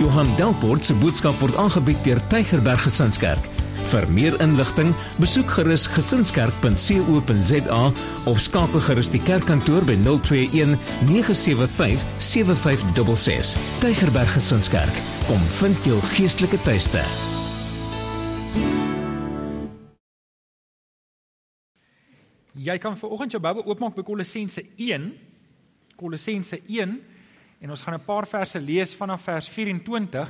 Johan Delport se boodskap word aangebied deur Tygerberg Gesinskerk. Vir meer inligting, besoek gerus gesinskerk.co.za of skakel gerus die kerkkantoor by 021 975 7566. Tygerberg Gesinskerk, kom vind jou geestelike tuiste. Jy kan vir oggend jou Bybel oopmaak by Kolossense 1. Kolossense 1 en ons gaan 'n paar verse lees vanaf vers 24.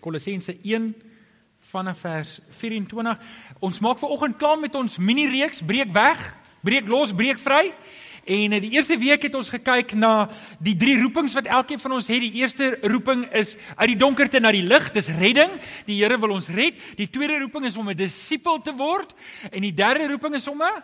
Kolossense 1 vanaf vers 24. Ons maak ver oggend klaar met ons mini reeks breek weg, breek los, breek vry. En in die eerste week het ons gekyk na die drie roepings wat elkeen van ons het. Die eerste roeping is uit die donkerte na die lig, dis redding. Die Here wil ons red. Die tweede roeping is om 'n disipel te word en die derde roeping is om 'n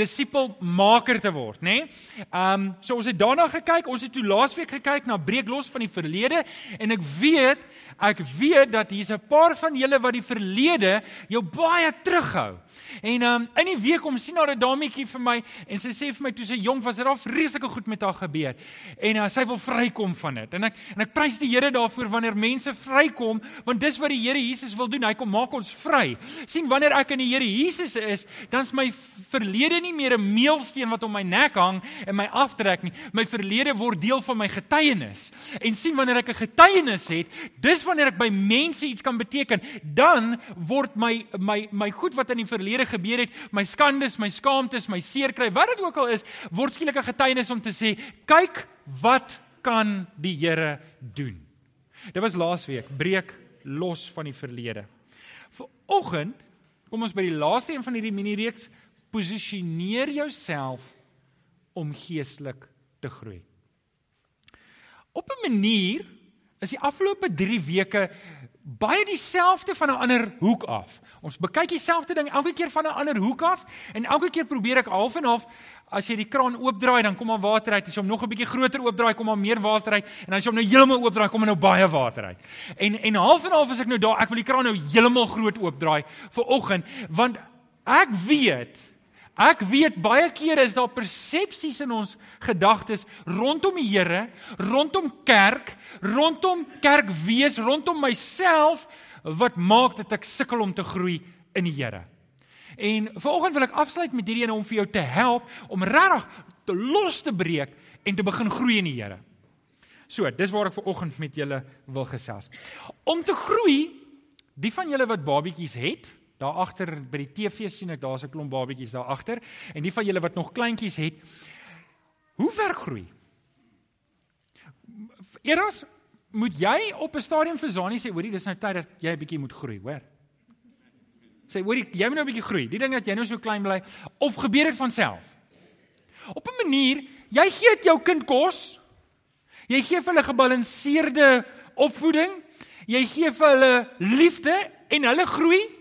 disipelmaker te word, nê? Nee? Ehm um, so ons het daarna gekyk. Ons het toe laasweek gekyk na breek los van die verlede en ek weet, ek weet dat hier's 'n paar van julle wat die verlede jou baie terughou. En um, in die week kom sien haar 'n dametjie vir my en sy sê vir my toe sy jonk was, het daar vreeslike goed met haar gebeur. En uh, sy wil vrykom van dit. En ek en ek prys die Here daarvoor wanneer mense vrykom, want dis wat die Here Jesus wil doen. Hy kom maak ons vry. sien wanneer ek in die Here Jesus is, dan's my verlede nie meer 'n meelsteen wat om my nek hang en my aftrek nie. My verlede word deel van my getuienis. En sien wanneer ek 'n getuienis het, dis wanneer ek by mense iets kan beteken, dan word my my my goed wat in die verlede verlede gebeur het, my skandes, my skaamtes, my seer kry, wat dit ook al is, word skielik 'n getuienis om te sê, kyk wat kan die Here doen. Dit was laasweek, breek los van die verlede. Viroggend kom ons by die laaste een van hierdie mini reeks, posisioneer jouself om geestelik te groei. Op 'n manier is die afgelope 3 weke baie dieselfde van 'n ander hoek af. Ons bekyk dieselfde ding elke keer van 'n ander hoek af en elke keer probeer ek half en half as jy die kraan oopdraai dan kom maar water uit. As jy hom nog 'n bietjie groter oopdraai kom maar meer water uit en as jy hom nou heeltemal oopdraai kom maar nou baie water uit. En en half en half as ek nou daar ek wil die kraan nou heeltemal groot oopdraai vir oggend want ek weet Ek weet baie kere is daar persepsies in ons gedagtes rondom die Here, rondom kerk, rondom kerk wees, rondom myself wat maak dat ek sukkel om te groei in die Here. En vanoggend wil ek afsluit met hierdie een om vir jou te help om regtig te los te breek en te begin groei in die Here. So, dis waar ek vanoggend met julle wil gesels. Om te groei, die van julle wat babatjies het, daar agter by die TV sien ek daar's 'n klomp babatjies daar agter en die van julle wat nog kleintjies het, hoe werk groei? Eers moet jy op 'n stadium vir Zani sê, hoorie, dis nou tyd dat jy 'n bietjie moet groei, hoor. Sê, hoorie, jy moet nou 'n bietjie groei. Die ding dat jy nou so klein bly of gebeur dit van self? Op 'n manier, jy gee dit jou kind kos. Jy gee vir hulle gebalanseerde opvoeding. Jy gee vir hulle liefde en hulle groei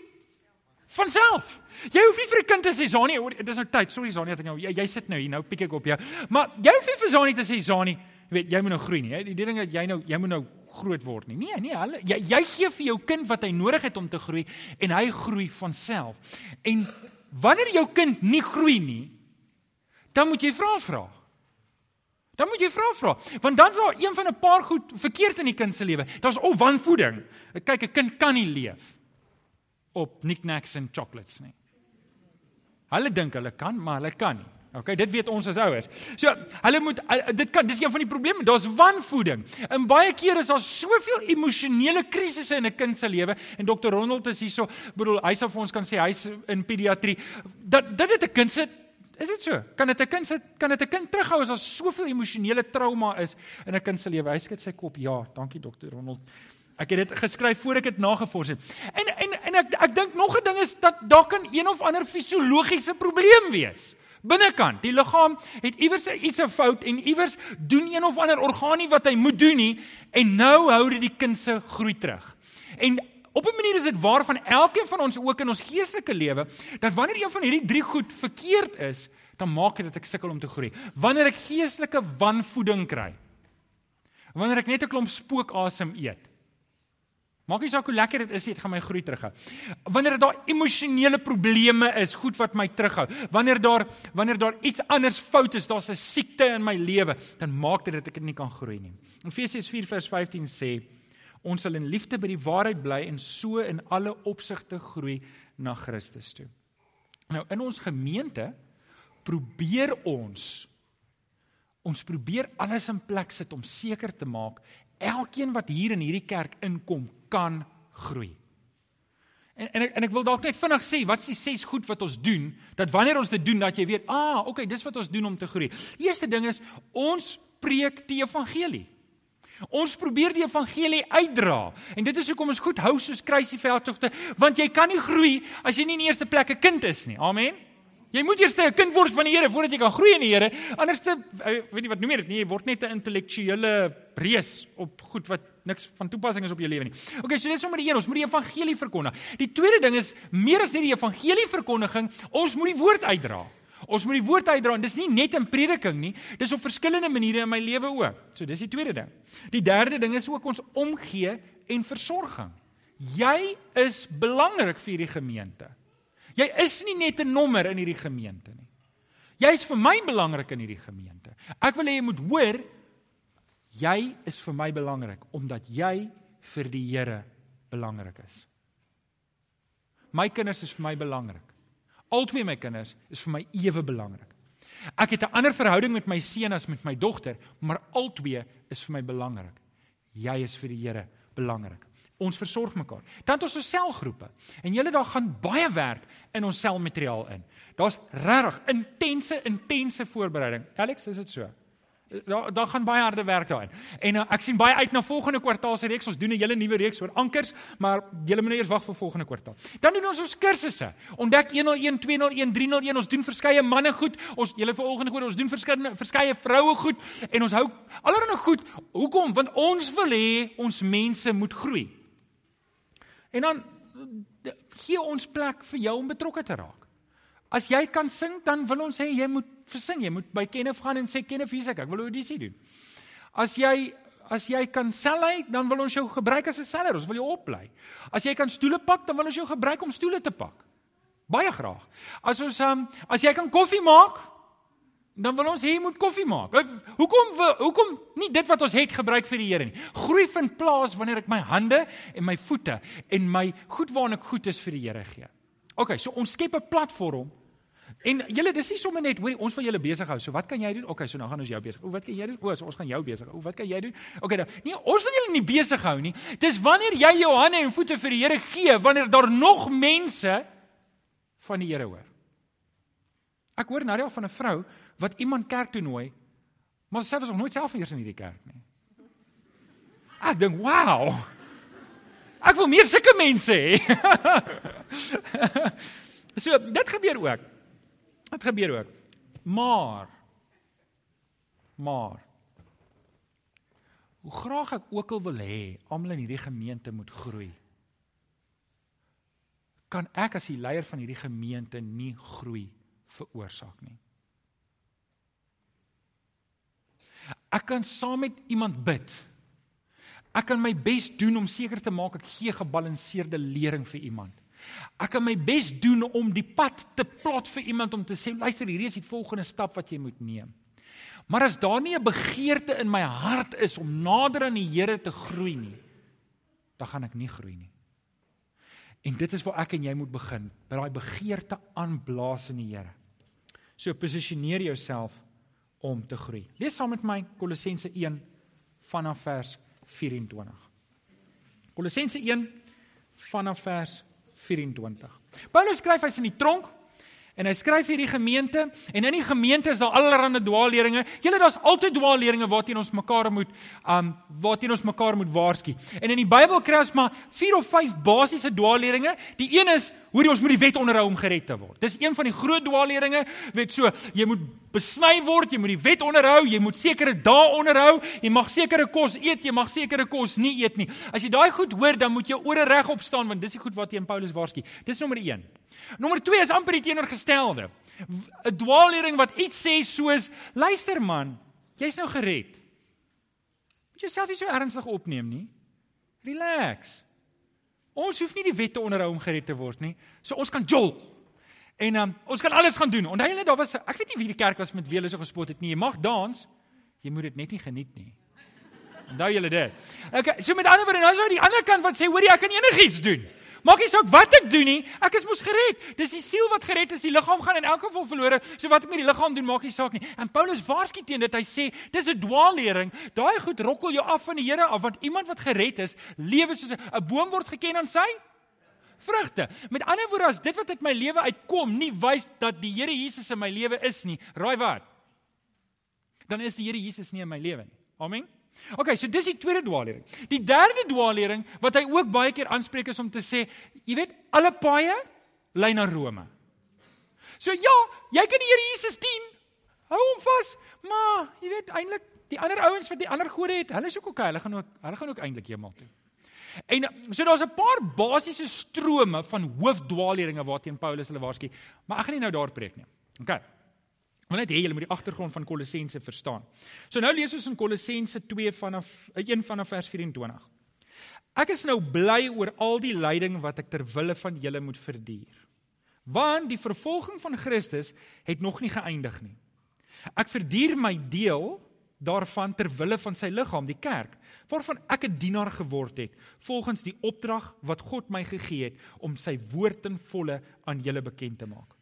van self. Jy hoef nie vir 'n kind te sê Zani, dit is nou tyd. Sorry Zani, ek nou jy, jy sit nou hier nou pik ek op jou. Maar jy hoef nie vir Zani te sê Zani, Jy weet, jy moet nou groei nie. Hè? Die ding dat jy nou jy moet nou groot word nie. Nee, nee, hulle jy, jy gee vir jou kind wat hy nodig het om te groei en hy groei van self. En wanneer jou kind nie groei nie, dan moet jy vra vra. Dan moet jy vra vra. Want dan's daar een van 'n paar goed verkeerd in die kind se lewe. Daar's of wanvoeding. Kyk, 'n kind kan nie leef op knickknacks en chocolates nie. Hulle dink hulle kan, maar hulle kan nie. Okay, dit weet ons as ouers. So, hulle moet dit kan dis een van die probleme. Daar's wanvoeding. En baie kere is daar soveel emosionele krisisse in 'n kind se lewe en Dr. Ronald is hierso, bedoel, hy sal vir ons kan sê hy's in pediatrie dat dit dit 'n kind se is dit so? Kan dit 'n kind se kan dit 'n kind terughou as daar soveel emosionele trauma is in 'n kind se lewe? Hy skud sy kop. Ja, dankie Dr. Ronald. Ek het dit geskryf voor ek dit nagevors het. En en en ek ek dink nog 'n ding is dat daar kan een of ander fisiologiese probleem wees binnekant. Die liggaam het iewers iets 'n fout en iewers doen een of ander organie wat hy moet doen nie en nou hou dit die kind se groei terug. En op 'n manier is dit waar van elkeen van ons ook in ons geestelike lewe dat wanneer een van hierdie drie goed verkeerd is, dan maak dit dat ek sukkel om te groei. Wanneer ek geestelike wanvoeding kry. Wanneer ek net 'n klomp spookasem eet. Maak nie saak hoe lekker dit is nie, dit gaan my groei terughou. Wanneer daar emosionele probleme is, goed wat my terughou. Wanneer daar wanneer daar iets anders fout is, daar's 'n siekte in my lewe, dan maak dit dat ek nie kan groei nie. Efesiërs 4:15 sê ons sal in liefde by die waarheid bly en so in alle opsigte groei na Christus toe. Nou in ons gemeente probeer ons ons probeer alles in plek sit om seker te maak elkeen wat hier in hierdie kerk inkom kan groei. En en ek, en ek wil dalk net vinnig sê, wat's die ses goed wat ons doen dat wanneer ons dit doen dat jy weet, ah, okay, dis wat ons doen om te groei. Die eerste ding is ons preek die evangelie. Ons probeer die evangelie uitdra. En dit is hoekom ons goed hou soos kruisieveldtogte, want jy kan nie groei as jy nie in die eerste plek 'n kind is nie. Amen. Jy moet eers 'n kind word van die Here voordat jy kan groei in die Here. Anderste eh, weet jy wat noem jy dit nie, jy word net 'n intellektuele reus op goed wat niks van toepassing is op jou lewe nie. Okay, so dis die een, ons moet die evangelie verkondig. Die tweede ding is meer as net die evangelie verkondiging, ons moet die woord uitdra. Ons moet die woord uitdra en dis nie net in prediking nie, dis op verskillende maniere in my lewe ook. So dis die tweede ding. Die derde ding is ook ons omgee en versorging. Jy is belangrik vir hierdie gemeente. Jy is nie net 'n nommer in hierdie gemeente nie. Jy is vir my belangrik in hierdie gemeente. Ek wil hê jy moet hoor jy is vir my belangrik omdat jy vir die Here belangrik is. My kinders is vir my belangrik. Albei my kinders is vir my ewe belangrik. Ek het 'n ander verhouding met my seun as met my dogter, maar albei is vir my belangrik. Jy is vir die Here belangrik. Ons versorg mekaar. Dan het ons ons selgroepe. En julle daar gaan baie werk in ons selmateriaal in. Daar's regtig intense intense voorbereiding. Alex, is dit so? Daar daar gaan baie harde werk daarin. En uh, ek sien baie uit na volgende kwartaal se reeks. Ons doen 'n hele nuwe reeks oor ankers, maar julle moet nou eers wag vir volgende kwartaal. Dan doen ons ons kursusse. Ontdek 101, 201, 301. Ons doen verskeie manne goed. Ons julle volgende goed, ons doen verskeie verskeie vroue goed en ons hou allerlei goed. Hoekom? Want ons wil hê ons mense moet groei. En dan gee ons plek vir jou om betrokke te raak. As jy kan sing, dan wil ons sê jy moet versing. Jy moet by Kenneth gaan en sê Kenneth, hier's ek. Ek wil audisie doen. As jy as jy kan sell, dan wil ons jou gebruik as 'n seller. Ons wil jou oplei. As jy kan stoele pak, dan wil ons jou gebruik om stoele te pak. Baie graag. As ons um, as jy kan koffie maak, dan wil ons hê jy moet koffie maak. Hoekom hoekom nie dit wat ons het gebruik vir die Here nie. Groei vind plaas wanneer ek my hande en my voete en my goed waarna ek goed is vir die Here gee. OK, so ons skep 'n platform. En julle dis nie sommer net hoorie ons wil julle besig hou. So wat kan jy doen? OK, so nou gaan ons jou besig. O, wat kan jy doen? O, so ons gaan jou besig. O, wat kan jy doen? OK, nou. Nee, ons wil julle nie besig hou nie. Dis wanneer jy jou hande en voete vir die Here gee, wanneer daar nog mense van die Here hoor. Ek hoor nou al van 'n vrou wat iemand kerk toe nooi, maar sy was nog nooit self eers in hierdie kerk nie. Ek dink, "Wow! Ek wil meer sulke mense hê." so, dit gebeur ook. Dit gebeur ook. Maar maar hoe graag ek ook al wil hê almal in hierdie gemeente moet groei. Kan ek as die leier van hierdie gemeente nie groei veroorsaak nie? Ek kan saam met iemand bid. Ek kan my bes doen om seker te maak ek gee gebalanseerde lering vir iemand. Ek kan my bes doen om die pad te plot vir iemand om te sê luister hierdie is die volgende stap wat jy moet neem. Maar as daar nie 'n begeerte in my hart is om nader aan die Here te groei nie, dan gaan ek nie groei nie. En dit is waar ek en jy moet begin, by daai begeerte aanblaas in die Here. So posisioneer jouself om te groei. Lees saam met my Kolossense 1 vanaf vers 24. Kolossense 1 vanaf vers 24. Paulus skryf hy's in die tronk en hy skryf hierdie gemeente en in die gemeente is daar allerlei dwaalleringe. Julle daar's altyd dwaalleringe waarteen ons mekaar moet um waarteen ons mekaar moet waarsku. En in die Bybel kry ons maar 4 of 5 basiese dwaalleringe. Die een is hoe ons moet die wet onderhou om gered te word. Dis een van die groot dwaalleringe. Weet so, jy moet besny word, jy moet die wet onderhou, jy moet sekere dae onderhou, jy mag sekere kos eet, jy mag sekere kos nie eet nie. As jy daai goed hoor, dan moet jy ore regop staan want dis die goed wat teen Paulus waarsku. Dis nommer 1. Nommer 2 is amper die teenoorgestelde. 'n Dwaallering wat iets sê soos: "Luister man, jy's nou gered." Moet jouself nie so ernstig opneem nie. Relax. Ons hoef nie die wette onderhou om gered te word nie. So ons kan jol. En um, ons kan alles gaan doen. Onthou julle daar was ek weet nie wie die kerk was met wie hulle so gespot het nie. Jy mag dans. Jy moet dit net nie geniet nie. Onthou julle dit. Okay, so met ander woorde, nou is daar die ander kant wat sê hoor jy ek kan enigiets doen. Maak nie saak wat ek doen nie, ek is mos gered. Dis die siel wat gered is, die liggaam gaan in elk geval verlore. So wat ek met die liggaam doen maak nie saak nie. En Paulus waarsku teen dit. Hy sê, dis 'n dwaallering. Daai goed rokkel jou af van die Here af want iemand wat gered is, lewe soos 'n boom word geken aan sy vrugte. Met ander woorde, as dit wat uit my lewe uitkom nie wys dat die Here Jesus in my lewe is nie, raai wat? Dan is die Here Jesus nie in my lewe nie. Amen. OK, so dis die tweede dwaallering. Die derde dwaallering wat hy ook baie keer aanspreek is om te sê, jy weet, alle paaie lei na Rome. So ja, jy kan die Here Jesus dien. Hou hom vas, maar jy weet eintlik die ander ouens wat die ander gode het, hulle is ook OK, hulle gaan ook hulle gaan ook eintlik hemel toe. En so daar's 'n paar basiese strome van hoofdwaalleringe waarteen Paulus hulle waarsku, maar ek gaan nie nou daar preek nie. OK. Maar net hê julle moet die agtergrond van Kolossense verstaan. So nou lees ons in Kolossense 2 vanaf 1 vanaf vers 24. Ek is nou bly oor al die lyding wat ek ter wille van julle moet verduur. Want die vervolging van Christus het nog nie geëindig nie. Ek verduur my deel daarvan ter wille van sy liggaam, die kerk, waarvan ek 'n dienaar geword het, volgens die opdrag wat God my gegee het om sy woord in volle aan julle bekend te maak.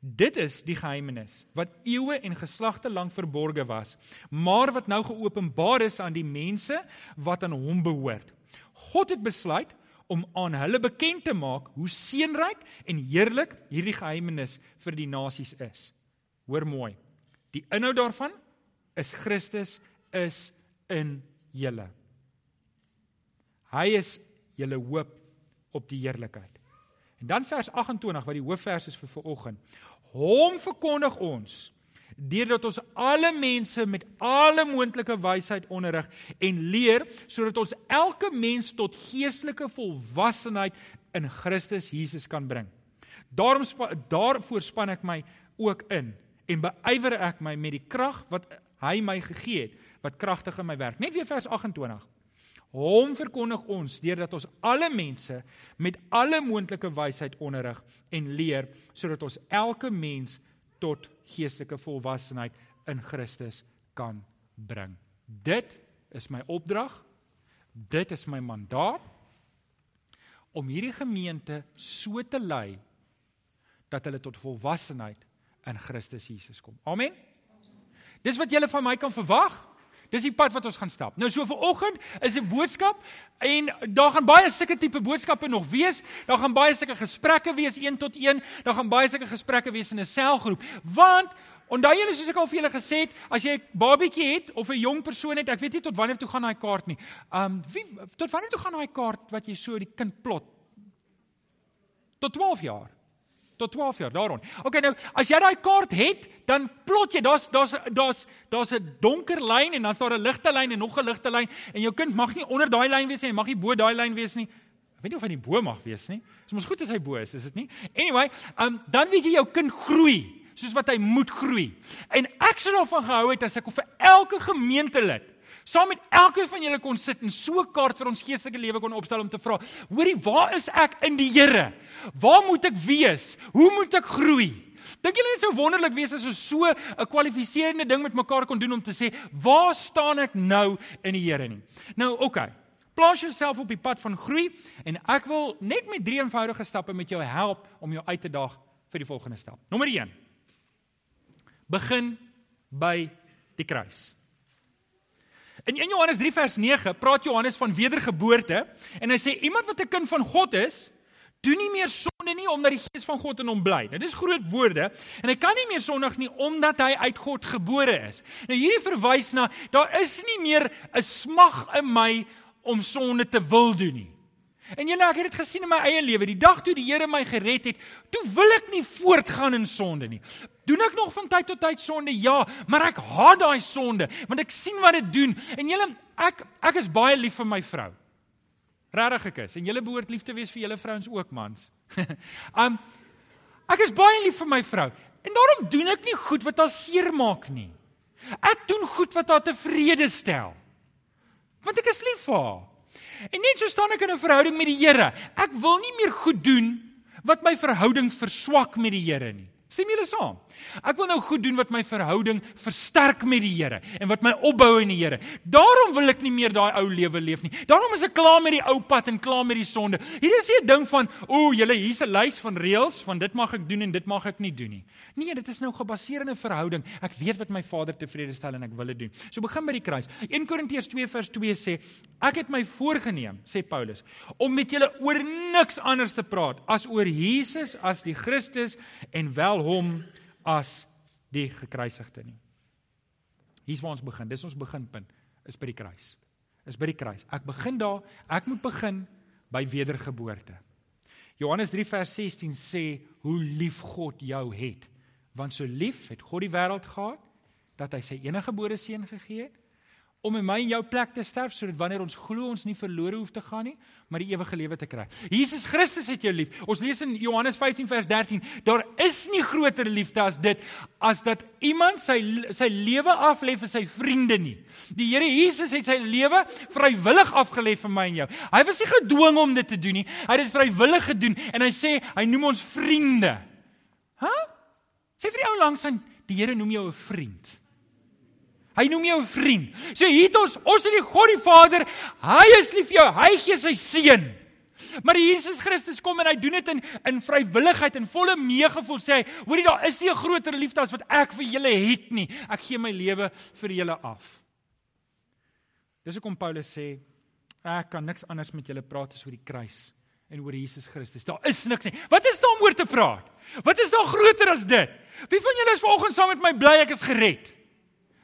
Dit is die geheimenis wat eeue en geslagte lank verborge was, maar wat nou geopenbaar is aan die mense wat aan hom behoort. God het besluit om aan hulle bekend te maak hoe seënryk en heerlik hierdie geheimenis vir die nasies is. Hoor mooi. Die inhoud daarvan is Christus is in julle. Hy is julle hoop op die heerlikheid. En dan vers 28 wat die hoofvers is vir vanoggend. Hom verkondig ons deurdat ons alle mense met alle moontlike wysheid onderrig en leer sodat ons elke mens tot geestelike volwassenheid in Christus Jesus kan bring. Daarom daarvoor span ek my ook in en beywer ek my met die krag wat hy my gegee het wat kragtig in my werk. Net weer vers 28. Hom verkondig ons deurdat ons alle mense met alle moontlike wysheid onderrig en leer sodat ons elke mens tot geestelike volwassenheid in Christus kan bring. Dit is my opdrag. Dit is my mandaat om hierdie gemeente so te lei dat hulle tot volwassenheid in Christus Jesus kom. Amen. Dis wat julle van my kan verwag. Dis die pad wat ons gaan stap. Nou so vir oggend is 'n boodskap en daar gaan baie sulke tipe boodskappe nog wees. Daar gaan baie sulke gesprekke wees een tot een. Daar gaan baie sulke gesprekke wees in 'n selgroep. Want onthou julle soos ek al vir julle gesê het, as jy 'n babietjie het of 'n jong persoon het, ek weet nie tot wanneer toe gaan daai kaart nie. Um wie tot wanneer toe gaan daai kaart wat jy so die kind plot? Tot 12 jaar tot 12 jaar daaroor. Okay nou, as jy daai kaart het, dan plot jy, daar's daar's daar's daar's 'n donker lyn en dan's daar 'n ligte lyn en nog 'n ligte lyn en jou kind mag nie onder daai lyn wees nie, mag nie bo daai lyn wees nie. Ek weet nie of hy nie bo mag wees nie. Dit is mos goed as hy bo is, is dit nie? Anyway, um dan weet jy jou kind groei soos wat hy moet groei. En ek sou daarvan gehou het as ek vir elke gemeentelid saam met elkeen van julle kon sit en so 'n kaart vir ons geestelike lewe kon opstel om te vra: "Hoorie, waar is ek in die Here? Waar moet ek wees? Hoe moet ek groei?" Dink julle dit sou wonderlik wees as ons so 'n kwalifiserende ding met mekaar kon doen om te sê: "Waar staan ek nou in die Here nie?" Nou. Okay. Plaas jouself op die pad van groei en ek wil net met drie eenvoudige stappe met jou help om jou uit te daag vir die volgende stap. Nommer 1. Begin by die kruis. In 1 Johannes 3 vers 9 praat Johannes van wedergeboorte en hy sê iemand wat 'n kind van God is, doen nie meer sonde nie omdat die gees van God in hom bly. Nou dis groot woorde en hy kan nie meer sondig nie omdat hy uit God gebore is. Nou hierdie verwys na daar is nie meer 'n smag in my om sonde te wil doen nie. En julle ek het dit gesien in my eie lewe. Die dag toe die Here my gered het, toe wil ek nie voortgaan in sonde nie. Doen ek nog van tyd tot tyd sonde? Ja, maar ek haat daai sonde want ek sien wat dit doen. En julle ek ek is baie lief vir my vrou. Regtig ek is. En julle behoort lief te wees vir julle vrouens ook, mans. um ek is baie lief vir my vrou. En daarom doen ek nie goed wat haar seermaak nie. Ek doen goed wat haar tevrede stel. Want ek is lief vir haar. En net so staan ek in 'n verhouding met die Here. Ek wil nie meer goed doen wat my verhouding verswak met die Here nie. Stem julle saam? Ek wil nou goed doen wat my verhouding versterk met die Here en wat my opbou in die Here. Daarom wil ek nie meer daai ou lewe leef nie. Daarom is ek klaar met die ou pad en klaar met die sonde. Hier is nie 'n ding van, o, julle hier's 'n lys van reëls van dit mag ek doen en dit mag ek nie doen nie. Nee, dit is nou gebaseer in 'n verhouding. Ek weet wat my Vader tevrede stel en ek wil dit doen. So begin by die kruis. 1 Korintiërs 2 vers 2 sê, ek het my voorgenem, sê Paulus, om met julle oor niks anders te praat as oor Jesus as die Christus en wel hom as die gekruisigde nie. Hier's waar ons begin. Dis ons beginpunt is by die kruis. Is by die kruis. Ek begin daar. Ek moet begin by wedergeboorte. Johannes 3 vers 16 sê hoe lief God jou het. Want so lief het God die wêreld gehad dat hy sy enige gebore seun gegee het om in my en jou plek te sterf sodat wanneer ons glo ons nie verlore hoef te gaan nie, maar die ewige lewe te kry. Jesus Christus het jou lief. Ons lees in Johannes 15 vers 13, daar is nie groter liefde as dit as dat iemand sy sy lewe aflê vir sy vriende nie. Die Here Jesus het sy lewe vrywillig afgelê vir my en jou. Hy was nie gedwing om dit te doen nie. Hy het dit vrywillig gedoen en hy sê hy noem ons vriende. Hæ? Huh? Sê vir die ou langs aan, die Here noem jou 'n vriend. Hy noem jou 'n vriend. So hier het ons, ons het die God die Vader. Hy is lief vir jou. Hy gee sy seun. Maar Jesus Christus kom en hy doen dit in in vrywilligheid en volle meegevoel sê hy, hoorie daar is nie 'n groter liefde as wat ek vir julle het nie. Ek gee my lewe vir julle af. Dis hoekom Paulus sê ek kan niks anders met julle praat as oor die kruis en oor Jesus Christus. Daar is niks nie. Wat is daar om oor te praat? Wat is daar groter as dit? Wie van julle is vanoggend saam met my bly ek is gered?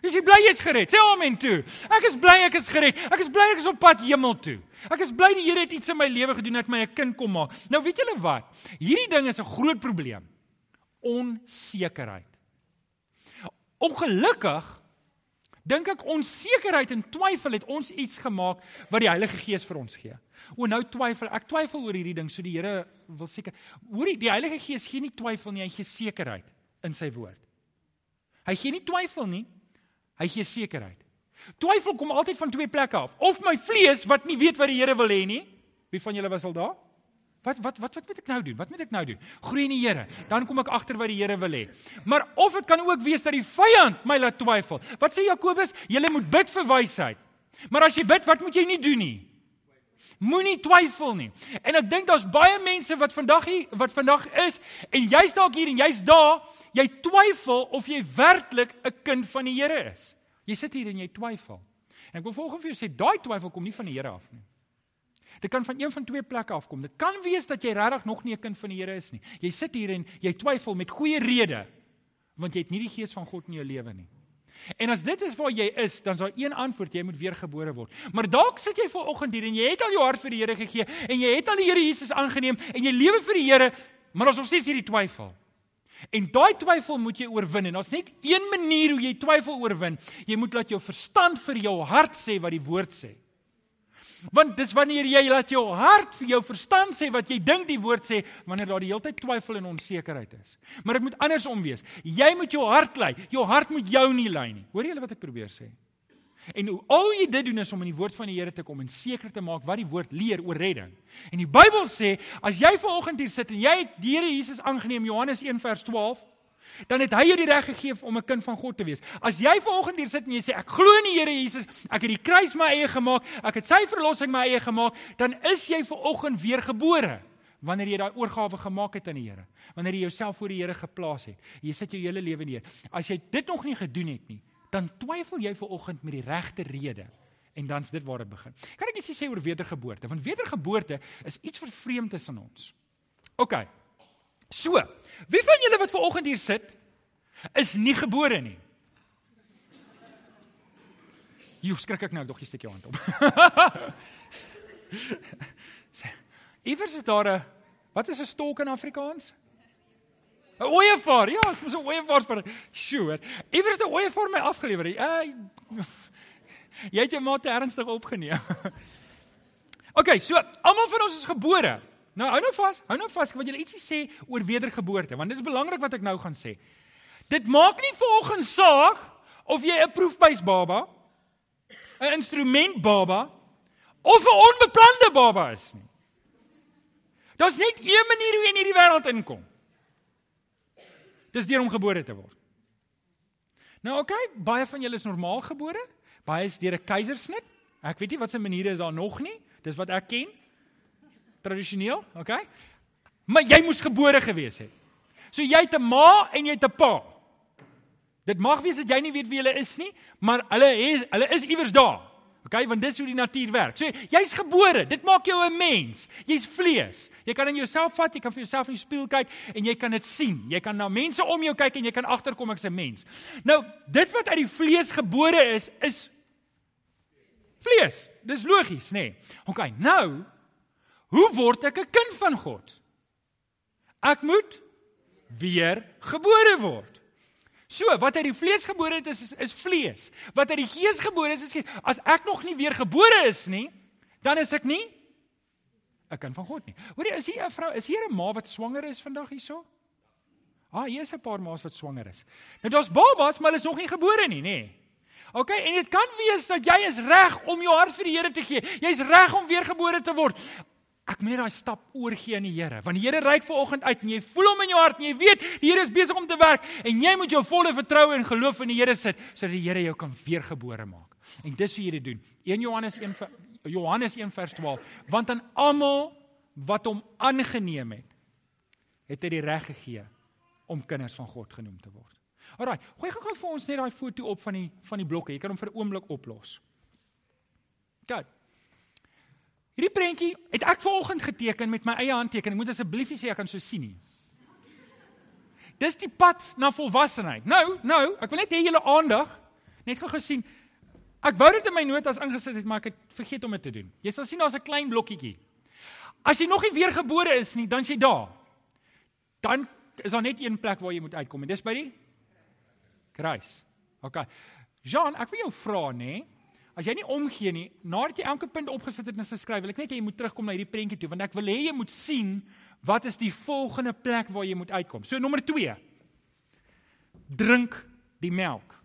Is jy bly jy's gered? Sê amen toe. Ek is bly ek is gered. Ek is bly ek is op pad hemel toe. Ek is bly die Here het iets in my lewe gedoen dat my 'n kind kom maak. Nou weet julle wat? Hierdie ding is 'n groot probleem. Onsekerheid. Ongelukkig dink ek onsekerheid en twyfel het ons iets gemaak wat die Heilige Gees vir ons gee. O nou twyfel, ek twyfel oor hierdie ding, so die Here wil seker Hoorie, die Heilige Gees gee nie twyfel nie, hy gee sekerheid in sy woord. Hy gee nie twyfel nie, Hy gee sekerheid. Twyfel kom altyd van twee plekke af. Of my vlees wat nie weet wat die Here wil hê nie. Wie van julle was al daar? Wat wat wat wat moet ek nou doen? Wat moet ek nou doen? Groei in die Here. Dan kom ek agter wat die Here wil hê. Maar of dit kan ook wees dat die vyand my laat twyfel. Wat sê Jakobus? Jy moet bid vir wysheid. Maar as jy bid, wat moet jy nie doen nie? Moenie twyfel nie. En ek dink daar's baie mense wat vandag hier wat vandag is en jy's dalk hier en jy's daar, jy twyfel of jy werklik 'n kind van die Here is. Jy sit hier en jy twyfel. En ek wil volgens vir jou sê daai twyfel kom nie van die Here af nie. Dit kan van een van twee plekke afkom. Dit kan wees dat jy regtig nog nie 'n kind van die Here is nie. Jy sit hier en jy twyfel met goeie rede want jy het nie die gees van God in jou lewe nie. En as dit is waar jy is, dan is daar een antwoord, jy moet weergebore word. Maar dalk sit jy vooroggend hier en jy het al jou hart vir die Here gegee en jy het al die Here Jesus aangeneem en jy lewe vir die Here, maar ons nog steeds hierdie twyfel. En daai twyfel moet jy oorwin en daar's net een manier hoe jy twyfel oorwin. Jy moet laat jou verstand vir jou hart sê wat die woord sê. Want dis wanneer jy laat jou hart vir jou verstand sê wat jy dink die woord sê, wanneer daar die hele tyd twyfel en onsekerheid is. Maar dit moet andersom wees. Jy moet jou hart lei. Jou hart moet jou nie lei nie. Hoor jy wat ek probeer sê? En hoe al jy dit doen is om in die woord van die Here te kom en seker te maak wat die woord leer oor redding. En die Bybel sê, as jy vanoggend hier sit en jy het die Here Jesus aangeneem, Johannes 1 vers 12, dan het hy jou die reg gegee om 'n kind van God te wees. As jy vanoggend hier sit en jy sê ek glo in die Here Jesus, ek het die kruis my eie gemaak, ek het sy verlossing my eie gemaak, dan is jy vanoggend weer gebore wanneer jy daai oorgawe gemaak het aan die Here. Wanneer jy jouself voor die Here geplaas het. Jy sit jou hele lewe neer. As jy dit nog nie gedoen het nie, dan twyfel jy vanoggend met die regte rede. En dan's dit waar dit begin. Kan ek iets sê oor wedergeboorte? Want wedergeboorte is iets vervreemd tussen ons. OK. So, wie van julle wat ver oggend hier sit, is nie gebore nie? Jy skrik ek nou, dog jy steek jou hand op. Iewers is daar 'n wat is 'n stok in Afrikaans? 'n Ooievaar. Ja, ons moet 'n ooievaar vir sure. Iewers 'n ooievaar my afgelewer. Uh, jy het jou maat ernstig opgeneem. OK, so almal van ons is gebore. Nou hou nou vas, hou nou vas wat jy ietsie sê oor wedergeboorte, want dit is belangrik wat ek nou gaan sê. Dit maak nie volgens saak of jy 'n proefbuis baba, 'n instrument baba of 'n onbeplande baba is nie. Daar's net een manier hoe jy in hierdie wêreld inkom. Dis deur om gebore te word. Nou oké, okay, baie van julle is normaal gebore, baie is deur 'n keisersnit. Ek weet nie wat se maniere is daar nog nie. Dis wat ek ken. Tradisioneel, oké? Okay? Maar jy moes gebore gewees het. So jy het 'n ma en jy het 'n pa. Dit mag wees dat jy nie weet wie hulle is nie, maar hulle hulle is iewers daar. OK, want dis hoe die natuur werk. So jy's gebore, dit maak jou 'n mens. Jy's vlees. Jy kan in jouself vat, jy kan vir jouself in die spieël kyk en jy kan dit sien. Jy kan na mense om jou kyk en jy kan agterkom ek's 'n mens. Nou, dit wat uit die vlees gebore is, is vlees. Dis logies, nê? Nee. OK, nou hoe word ek 'n kind van God? Ek moet weer gebore word. So, wat uit die vlees gebore het is, is is vlees. Wat uit die gees gebore is is gees. As ek nog nie weer gebore is nie, dan is ek nie 'n kind van God nie. Hoorie, is hier 'n vrou, is hier 'n ma wat swanger is vandag hierso? Ah, hier is 'n paar ma's wat swanger is. Nou daar's babas, maar hulle is nog nie gebore nie, nê? OK, en dit kan wees dat jy is reg om jou hart vir die Here te gee. Jy's reg om weer gebore te word. Ek moet net daai stap oorgee aan die Here. Want die Here reik vanoggend uit en jy voel hom in jou hart en jy weet die Here is besig om te werk en jy moet jou volle vertroue en geloof in die Here sit sodat die Here jou kan weergebore maak. En dis hoe jy dit doen. 1 Johannes 1 Johannes 1 vers 12. Want aan almal wat hom aangeneem het, het hy die reg gegee om kinders van God genoem te word. Alraai, gooi gou vir ons net daai foto op van die van die blokke. Jy kan hom vir 'n oomblik oplos. Kyk. Hierdie prentjie het ek vanoggend geteken met my eie handtekening. Moet asseblief sê ek kan so sien nie. Dis die pad na volwassenheid. Nou, nou, ek wil net hê julle aandag net gou gesien. Ek wou dit in my notas ingesit het, maar ek het vergeet om dit te doen. Jy sal sien daar's 'n klein blokkietjie. As jy nog nie weergebore is nie, dan jy daar. Dan is daar net een plek waar jy moet uitkom en dis by die kruis. OK. Jean, ek wil jou vra nê, nee, As jy nie omgee nie, nadat jy elke punt opgesit het en geskryf, wil ek net hê jy moet terugkom na hierdie prentjie toe want ek wil hê jy moet sien wat is die volgende plek waar jy moet uitkom. So nommer 2. Drink die melk.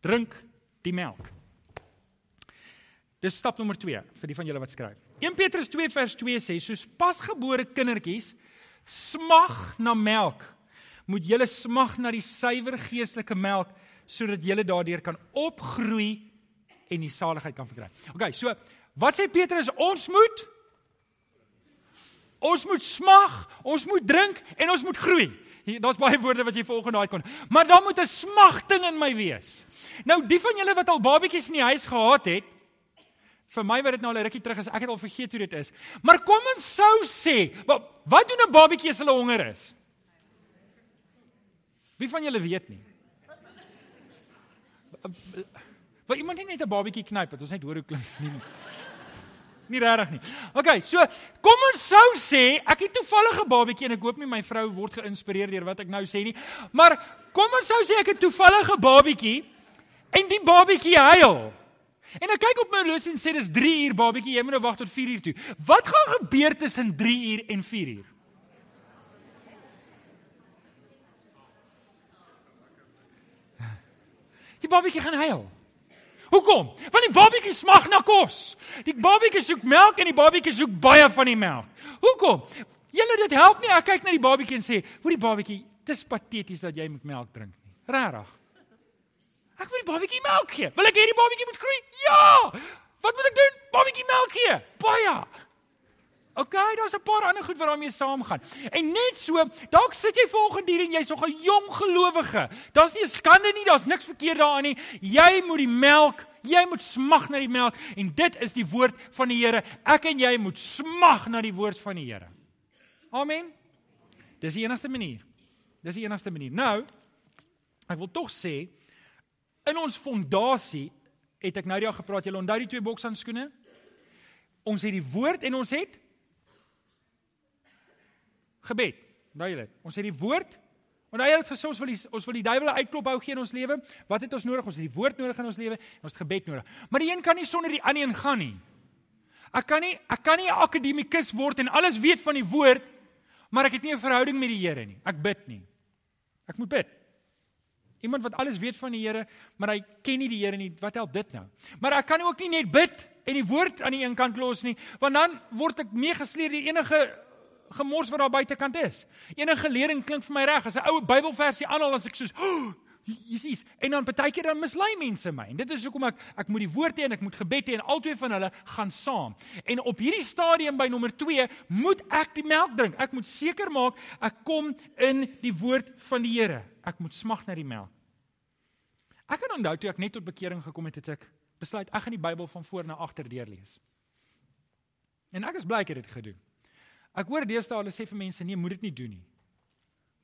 Drink die melk. Dis stap nommer 2 vir die van julle wat skryf. 1 Petrus 2 vers 2 sê soos pasgebore kindertjies smag na melk, moet julle smag na die suiwer geestelike melk sodat julle daardeur kan opgroei en die saligheid kan verkry. OK, so wat sê Petrus? Ons moet ons moet smag, ons moet drink en ons moet groei. Daar's baie woorde wat jy volgende daai kon. Maar daar moet 'n smagting in my wees. Nou die van julle wat al babetjies in die huis gehad het, vir my wat dit nou al 'n rukkie terug is, ek het al vergeet hoe dit is. Maar kom ons sou sê, wat, wat doen 'n babatjie as hulle honger is? Wie van julle weet nie? Wil iemand nie net 'n babatjie knyp het? Ons net hoor hoe klink nie. Nie regtig nie. OK, so kom ons sou sê ek het toevallig 'n babatjie en ek hoop nie my vrou word geïnspireer deur wat ek nou sê nie. Maar kom ons sou sê ek het toevallig 'n babatjie en die babatjie huil. En ek kyk op my horlosie en sê dis 3 uur babatjie, jy moet nou wag tot 4 uur toe. Wat gaan gebeur tussen 3 uur en 4 uur? Die babatjie gaan huil. Hoekom? Want die babatjie smag na kos. Die babatjie soek melk en die babatjie soek baie van die melk. Hoekom? Julle dit help nie. Ek kyk na die babatjie en sê, "Hoe die babatjie, dis pateties dat jy moet melk drink nie." Regtig. Ek wil die babatjie melk gee. Wil ek hê die babatjie moet groei? Ja. Wat moet ek doen? Babatjie melk gee. Baie. OK, daar's 'n paar ander goed wat daarmee saamgaan. En net so, dalk sit jy volgende hier en jy's nog 'n jong gelowige. Daar's nie 'n skande nie, daar's niks verkeerd daarin nie. Jy moet die melk, jy moet smag na die melk en dit is die woord van die Here. Ek en jy moet smag na die woord van die Here. Amen. Dis die enigste manier. Dis die enigste manier. Nou, ek wil tog sê in ons fondasie het ek nou die dag gepraat. Jy onthou die twee bokshandskoene? Ons het die woord en ons het gebed. Nou julle, ons het die woord. En hy het gesê ons wil die, ons wil die duiwel uitklop hou gee in ons lewe. Wat het ons nodig? Ons het die woord nodig in ons lewe en ons het gebed nodig. Maar die een kan nie sonder die ander een gaan nie. Ek kan nie ek kan nie 'n akademikus word en alles weet van die woord, maar ek het nie 'n verhouding met die Here nie. Ek bid nie. Ek moet bid. Iemand wat alles weet van die Here, maar hy ken nie die Here nie. Wat help dit nou? Maar ek kan ook nie net bid en die woord aan die een kant los nie, want dan word ek meegesleer deur enige gemors wat daar buitekant is. Enige lering klink vir my reg. As 'n ou Bybelversie aanhaal as ek soos oh, Jesus en dan baie keer dan mislei mense my. En dit is hoekom ek ek moet die woord hê en ek moet gebed hê en albei van hulle gaan saam. En op hierdie stadium by nommer 2 moet ek die melk drink. Ek moet seker maak ek kom in die woord van die Here. Ek moet smag na die melk. Ek kan onthou toe ek net tot bekering gekom het, het ek besluit ek gaan die Bybel van voor na agter deurlees. En ek is bly ek het dit gedoen. Ek hoor deesdae hulle sê vir mense nee, moet dit nie doen nie.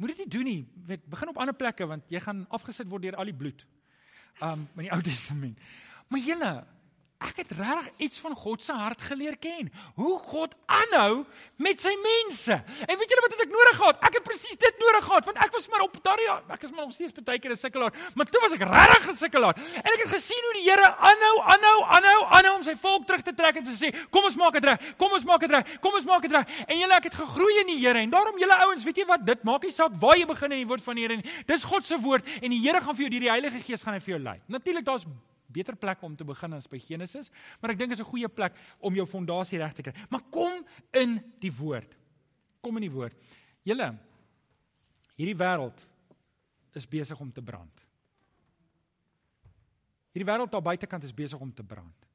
Moet dit nie doen nie. Weet, begin op ander plekke want jy gaan afgesit word deur al die bloed. Um in die Ou Testament. Maar julle, Ek het regtig iets van God se hart geleer ken. Hoe God aanhou met sy mense. En weet julle wat het ek nodig gehad? Ek het presies dit nodig gehad want ek was maar op daardie ek is maar nog steeds baie keer 'n sukkelaar, maar toe was ek regtig 'n sukkelaar. En ek het gesien hoe die Here aanhou, aanhou, aanhou, aanhou om sy volk terug te trek en te sê, "Kom ons maak dit reg. Kom ons maak dit reg. Kom ons maak dit reg." En julle ek het gegroei in die Here en daarom julle ouens, weet jy wat? Dit maak nie saak waar jy begin in die woord van die Here nie. Dis God se woord en die Here gaan vir jou deur die Heilige Gees gaan hy vir jou lei. Natuurlik daar's beter plek om te begin as by Genesis, maar ek dink is 'n goeie plek om jou fondasie reg te kry. Maar kom in die woord. Kom in die woord. Julle hierdie wêreld is besig om te brand. Hierdie wêreld daar buitekant is besig om te brand.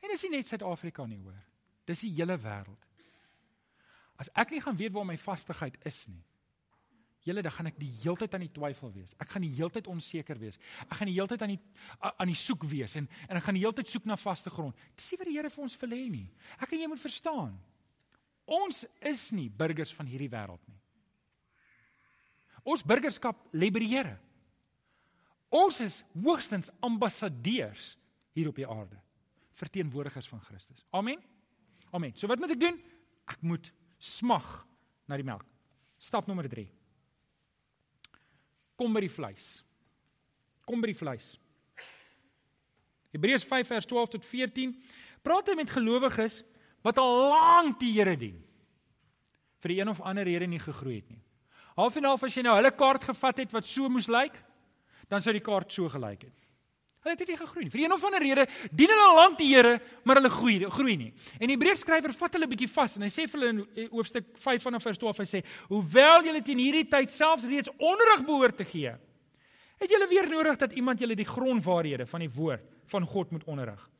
En dis nie net Suid-Afrika nie, hoor. Dis die hele wêreld. As ek nie gaan weet waar my vastigheid is nie, Julle dan gaan ek die heeltyd aan die twyfel wees. Ek gaan die heeltyd onseker wees. Ek gaan die heeltyd aan die aan die soek wees en en ek gaan die heeltyd soek na vaste grond. Dis nie wat die Here vir ons wil hê nie. Ek en jy moet verstaan. Ons is nie burgers van hierdie wêreld nie. Ons burgerskap lê by die Here. Ons is hoogstens ambassadeurs hier op die aarde, verteenwoordigers van Christus. Amen. Amen. So wat moet ek doen? Ek moet smag na die melk. Stap nommer 3 kom by die vleis. Kom by die vleis. Hebreërs 5 vers 12 tot 14 praat hy met gelowiges wat al lank die Here dien. Vir die een of ander rede nie gegroei het nie. Half en half as jy nou hulle kaart gevat het wat so moes lyk, dan sou die kaart so gelyk het. Hulle het nie gegroei nie. Vir een of ander rede dien hulle lank die Here, maar hulle groei groei nie. En die Hebreërs skrywer vat hulle bietjie vas en hy sê vir hulle in eh, hoofstuk 5 vanaf vers 12 hy sê: "Hoewel julle teen hierdie tyd selfs reeds onderrig behoort te gee, het julle weer nodig dat iemand julle die grondwaarhede van die woord van God moet onderrig.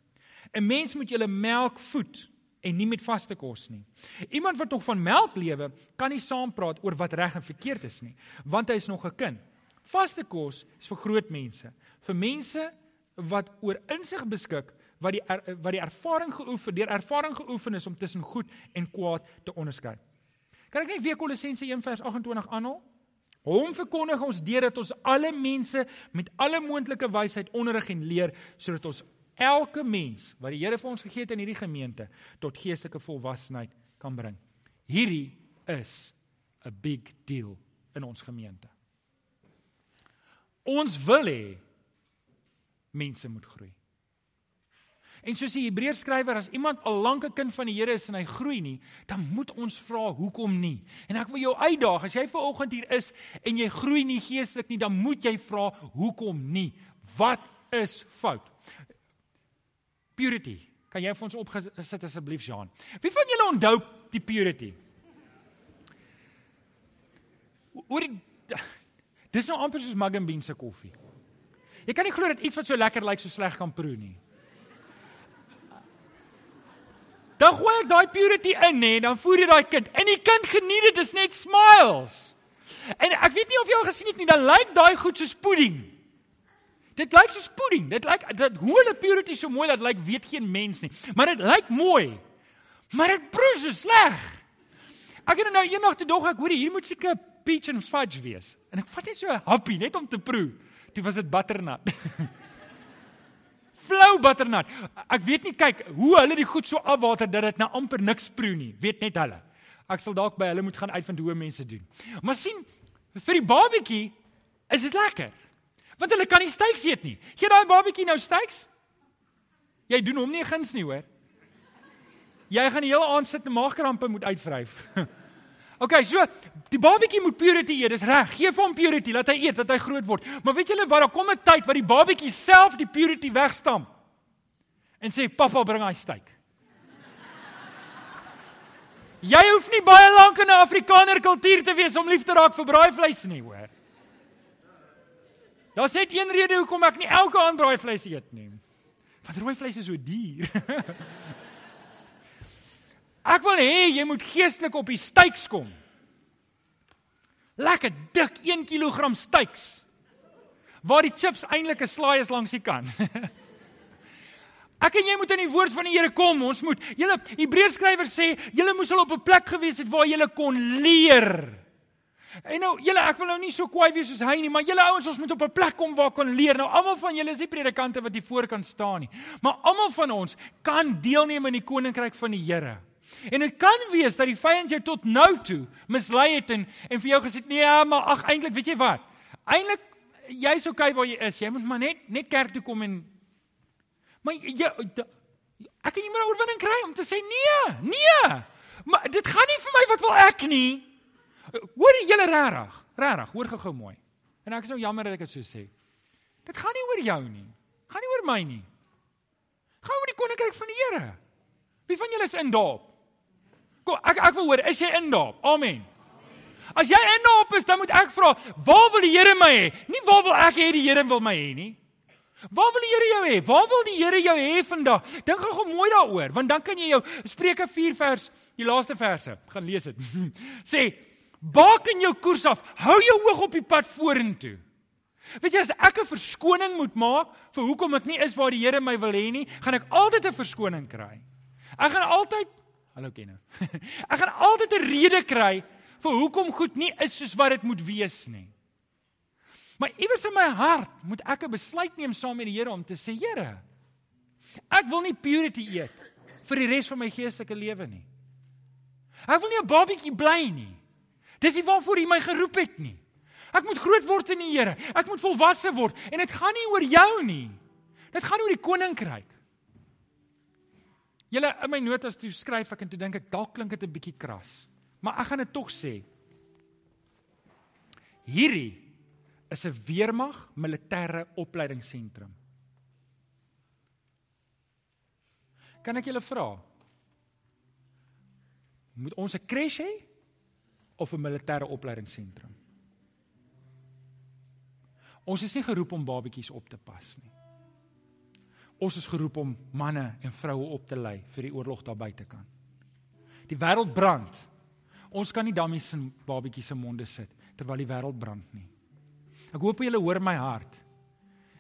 'n Mens moet julle melk voed en nie met vaste kos nie. Iemand wat nog van melk lewe, kan nie saampraat oor wat reg en verkeerd is nie, want hy is nog 'n kind. Vaste kos is vir groot mense, vir mense wat oor insig beskik wat die er, wat die ervaring geoefen deur ervaring geoefen is om tussen goed en kwaad te onderskei. Kan ek net weer Kolossense 1 vers 28 aanhaal? Hom verkondig ons deur dat ons alle mense met alle moontlike wysheid onderrig en leer sodat ons elke mens wat die Here vir ons gegee het in hierdie gemeente tot geestelike volwassenheid kan bring. Hierdie is 'n big deal in ons gemeente. Ons wil hê mense moet groei. En soos die Hebreërs skrywer as iemand al lank 'n kind van die Here is en hy groei nie, dan moet ons vra hoekom nie. En ek wil jou uitdaag, as jy ver oggend hier is en jy groei nie geestelik nie, dan moet jy vra hoekom nie. Wat is fout? Purity. Kan jy vir ons opgesit asseblief, Jean? Wie van julle onthou die purity? Oor Dis nou amper soos Mugg and Bean se koffie. Jy kan nie glo dat iets wat so lekker lyk so sleg kan proe nie. Dan gooi ek daai purity in nê, dan voer jy daai kind. En die kind geniet dit, dis net smiles. En ek weet nie of jy al gesien het nie, dan lyk daai goed soos pudding. Dit lyk soos pudding. Dit lyk dat hoe hulle purity so mooi dat lyk weet geen mens nie. Maar dit lyk mooi. Maar dit proe so sleg. Ek het nou eendag te dog ek hoor hier moet seker peach and fudge wees. En ek vat net so 'n happie net om te proe toe was dit butternut. Flou butternut. Ek weet nie kyk hoe hulle die goed so afwater dat dit nou amper niks proe nie. Weet net hulle. Ek sal dalk by hulle moet gaan uitvind hoe mense doen. Maar sien vir die babatjie is dit lekker. Want hulle kan nie steaks eet nie. Gee daai babatjie nou steaks? Jy doen hom nie guns nie, hoor. Jy gaan die hele aand sit en maagkrampe moet uitvryf. Okay, so die babatjie moet purity eet, dis reg. Gee vir hom purity, laat hy eet, laat hy groot word. Maar weet julle wat, daar kom 'n tyd wat die babatjie self die purity wegstamp. En sê pappa bring hy steak. Jy hoef nie baie lank in 'n Afrikaner kultuur te wees om lief te raak vir braaivleis nie, hoor. Daar's net een rede hoekom ek nie elke aand braaivleis eet nie. Want rooi vleis is so duur. ek wil hê jy moet geestelik op die steaks kom. Lekker dik 1 kg steaks. Waar die chips eintlik 'n slaai is langs die kant. Ek en jy moet in die woord van die Here kom. Ons moet. Julle Hebreërs skrywer sê, julle moes al op 'n plek gewees het waar julle kon leer. En nou, julle ek wil nou nie so kwaai wees soos hy nie, maar julle ouens, ons moet op 'n plek kom waar kon leer. Nou almal van julle is nie predikante wat hier voor kan staan nie, maar almal van ons kan deelneem in die koninkryk van die Here. En dit kan wees dat die vyand jou tot nou toe mislei het en en vir jou gesê nee, ja, maar ag eintlik weet jy wat? Eintlik jy's okay waar jy is. Jy moet maar net net kerk toe kom en Maar jy ek kan nie meer oorwinning kry om te sê nee, nee. Maar dit gaan nie vir my wat wil ek nie. Hoor jy julle regtig? Regtig, hoor gou-gou mooi. En ek is nou jammer dat ek dit so sê. Dit gaan nie oor jou nie. Gaan nie oor my nie. Gaan oor die koninkryk van die Here. Wie van julle is in daap? Kom, ek ek wil hoor, is jy in daap? Amen. As jy in daap is, dan moet ek vra, waar wil die Here my hê? Nie waar wil ek hê die Here wil my hê nie. Waar wil die Here jou hê? Waar wil die Here jou hê vandag? Dink gou mooi daaroor, want dan kan jy jou Spreuke 4 vers, die laaste verse, gaan lees dit. Sê, baken jou koers af. Hou jou oog op die pad vorentoe. Weet jy as ek 'n verskoning moet maak vir hoekom ek nie is waar die Here my wil hê nie, gaan ek altyd 'n verskoning kry. Ek gaan altyd Hallo Kenne. Ek gaan altyd 'n rede kry vir hoekom goed nie is soos wat dit moet wees nie. Maar iewers in my hart moet ek 'n besluit neem saam met die Here om te sê, Here, ek wil nie purity eet vir die res van my geestelike lewe nie. Ek wil nie 'n babietjie bly nie. Dis nie waarvoor U my geroep het nie. Ek moet groot word in die Here. Ek moet volwasse word en dit gaan nie oor jou nie. Dit gaan oor die koninkryk. Julle in my notas toe skryf ek en toe dink ek dalk klink dit 'n bietjie kras, maar ek gaan dit tog sê. Hierdie is 'n weermag militêre opleidingsentrum. Kan ek julle vra? Moet ons 'n crash hê of 'n militêre opleidingsentrum? Ons is nie geroep om babetjies op te pas nie. Ons is geroep om manne en vroue op te lei vir die oorlog daar buite kan. Die wêreld brand. Ons kan nie dammies in babetjies se monde sit terwyl die wêreld brand nie. Ek hoop julle hoor my hart.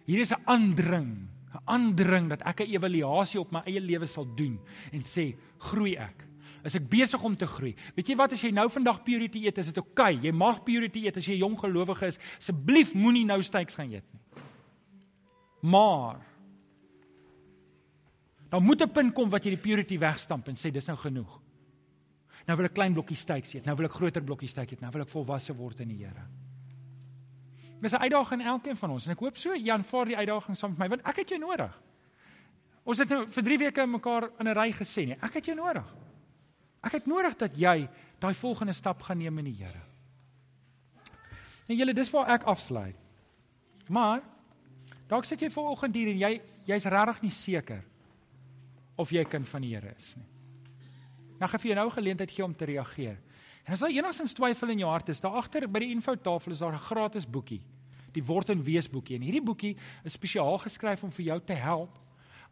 Hier is 'n aandring, 'n aandring dat ek 'n evaluasie op my eie lewe sal doen en sê, groei ek? Is ek besig om te groei? Weet jy wat as jy nou vandag purity eet, is dit oukei. Okay. Jy mag purity eet as jy jong gelowige is. Asseblief moenie nou steaks gaan eet nie. Maar dan moet 'n punt kom wat jy die purity wegstamp en sê dis nou genoeg. Nou wil ek klein blokkie steaks eet. Nou wil ek groter blokkie steak eet. Nou wil ek volwasse word in die Here. Dis 'n uitdaging aan elkeen van ons en ek hoop so Jan vaar die uitdaging saam met my want ek het jou nodig. Ons het nou vir 3 weke mekaar in 'n ry gesê nie. Ek het jou nodig. Ek het nodig dat jy daai volgende stap gaan neem in die Here. En julle dis waar ek afsluit. Maar dalk sit jy vanoggend hier en jy jy's regtig nie seker of jy kind van die Here is nie. Nou gee vir jou nou geleentheid gee om te reageer. En as daar enigstens twyfel in jou hart is, daar agter by die infotafel is daar 'n gratis boekie, die word en wees boekie. En hierdie boekie is spesiaal geskryf om vir jou te help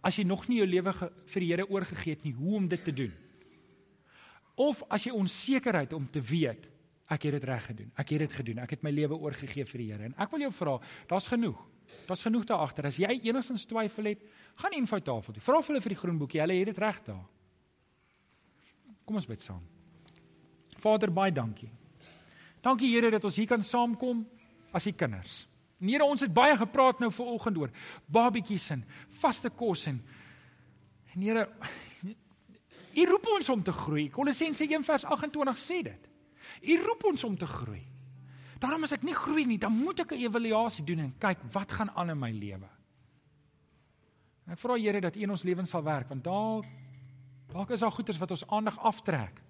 as jy nog nie jou lewe vir die Here oorgegee het nie, hoe om dit te doen. Of as jy onsekerheid om te weet ek het dit reg gedoen. Ek het dit gedoen. Ek het my lewe oorgegee vir die Here. En ek wil jou vra, daar's genoeg. Daar's genoeg daar agter. As jy enigstens twyfel het, gaan infotafel toe. Vra hulle vir die groen boekie. Hulle het dit reg daar. Kom ons bid saam. Vader, baie dankie. Dankie Here dat ons hier kan saamkom as die kinders. En Here, ons het baie gepraat nou vanoggend oor babetjies en vaste kos en en Here, U roep ons om te groei. Kolossense 1:28 sê dit. U roep ons om te groei. Daarom as ek nie groei nie, dan moet ek 'n evaluasie doen en kyk wat gaan aan in my lewe. En ek vra Here dat U in ons lewens sal werk want daar dalk is daar goeters wat ons aandag aftrek.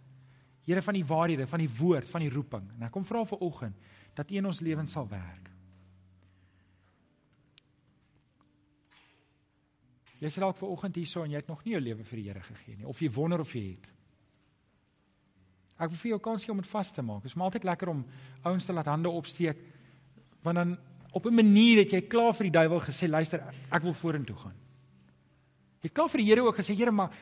Here van die waarhede, van die woord, van die roeping. En ek kom vra vir oggend dat U in ons lewens sal werk. Jy sê dalk ver oggend hierso en jy het nog nie jou lewe vir die Here gegee nie of jy wonder of jy het. Ek wil vir jou kans gee om dit vas te maak. Dit is maar altyd lekker om ouens te laat hande opsteek want dan op 'n manier dat jy klaar vir die duiwel gesê luister ek wil vorentoe gaan. Het klaar vir die Here ook gesê Here maar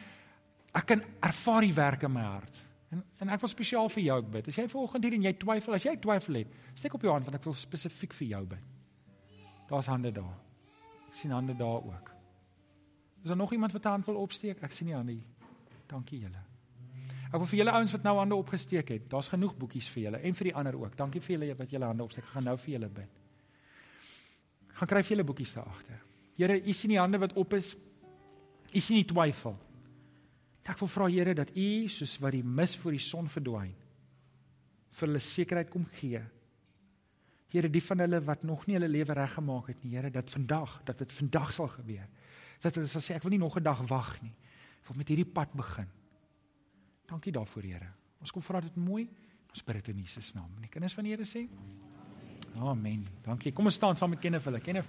ek kan ervaar die werk in my hart. En en ek wil spesiaal vir jou bid. As jy vanoggend hier en jy twyfel, as jy twyfel het, steek op jou hand want ek wil spesifiek vir jou bid. Daar's hande daar. Ek sien hande daar ook. Is daar nog iemand wat 'n hand wil opsteek? Ek sien nie hande nie. Dankie julle. Ek wil vir julle ouens wat nou hande opgesteek het, daar's genoeg boekies vir julle en vir die ander ook. Dankie vir julle wat julle hande opsteek. Ek gaan nou vir julle bid. Gaan kry vir julle boekies daar agter. Here, u sien die hande wat op is. U sien die twyfel. Ek wil vra Here dat u soos wat die mis voor die son verdwyn vir hulle sekerheid kom gee. Here, die van hulle wat nog nie hulle lewe reggemaak het nie, Here, dat vandag, dat dit vandag sal gebeur dat hulle sal sê ek wil nie nog 'n dag wag nie. Ek wil met hierdie pad begin. Dankie daarvoor, Here. Ons kom vra dit mooi. Ons bid dit in Jesus naam. En die kinders van die Here sê: Amen. Dankie. Kom ons staan saam met Kenneth hulle. Kenneth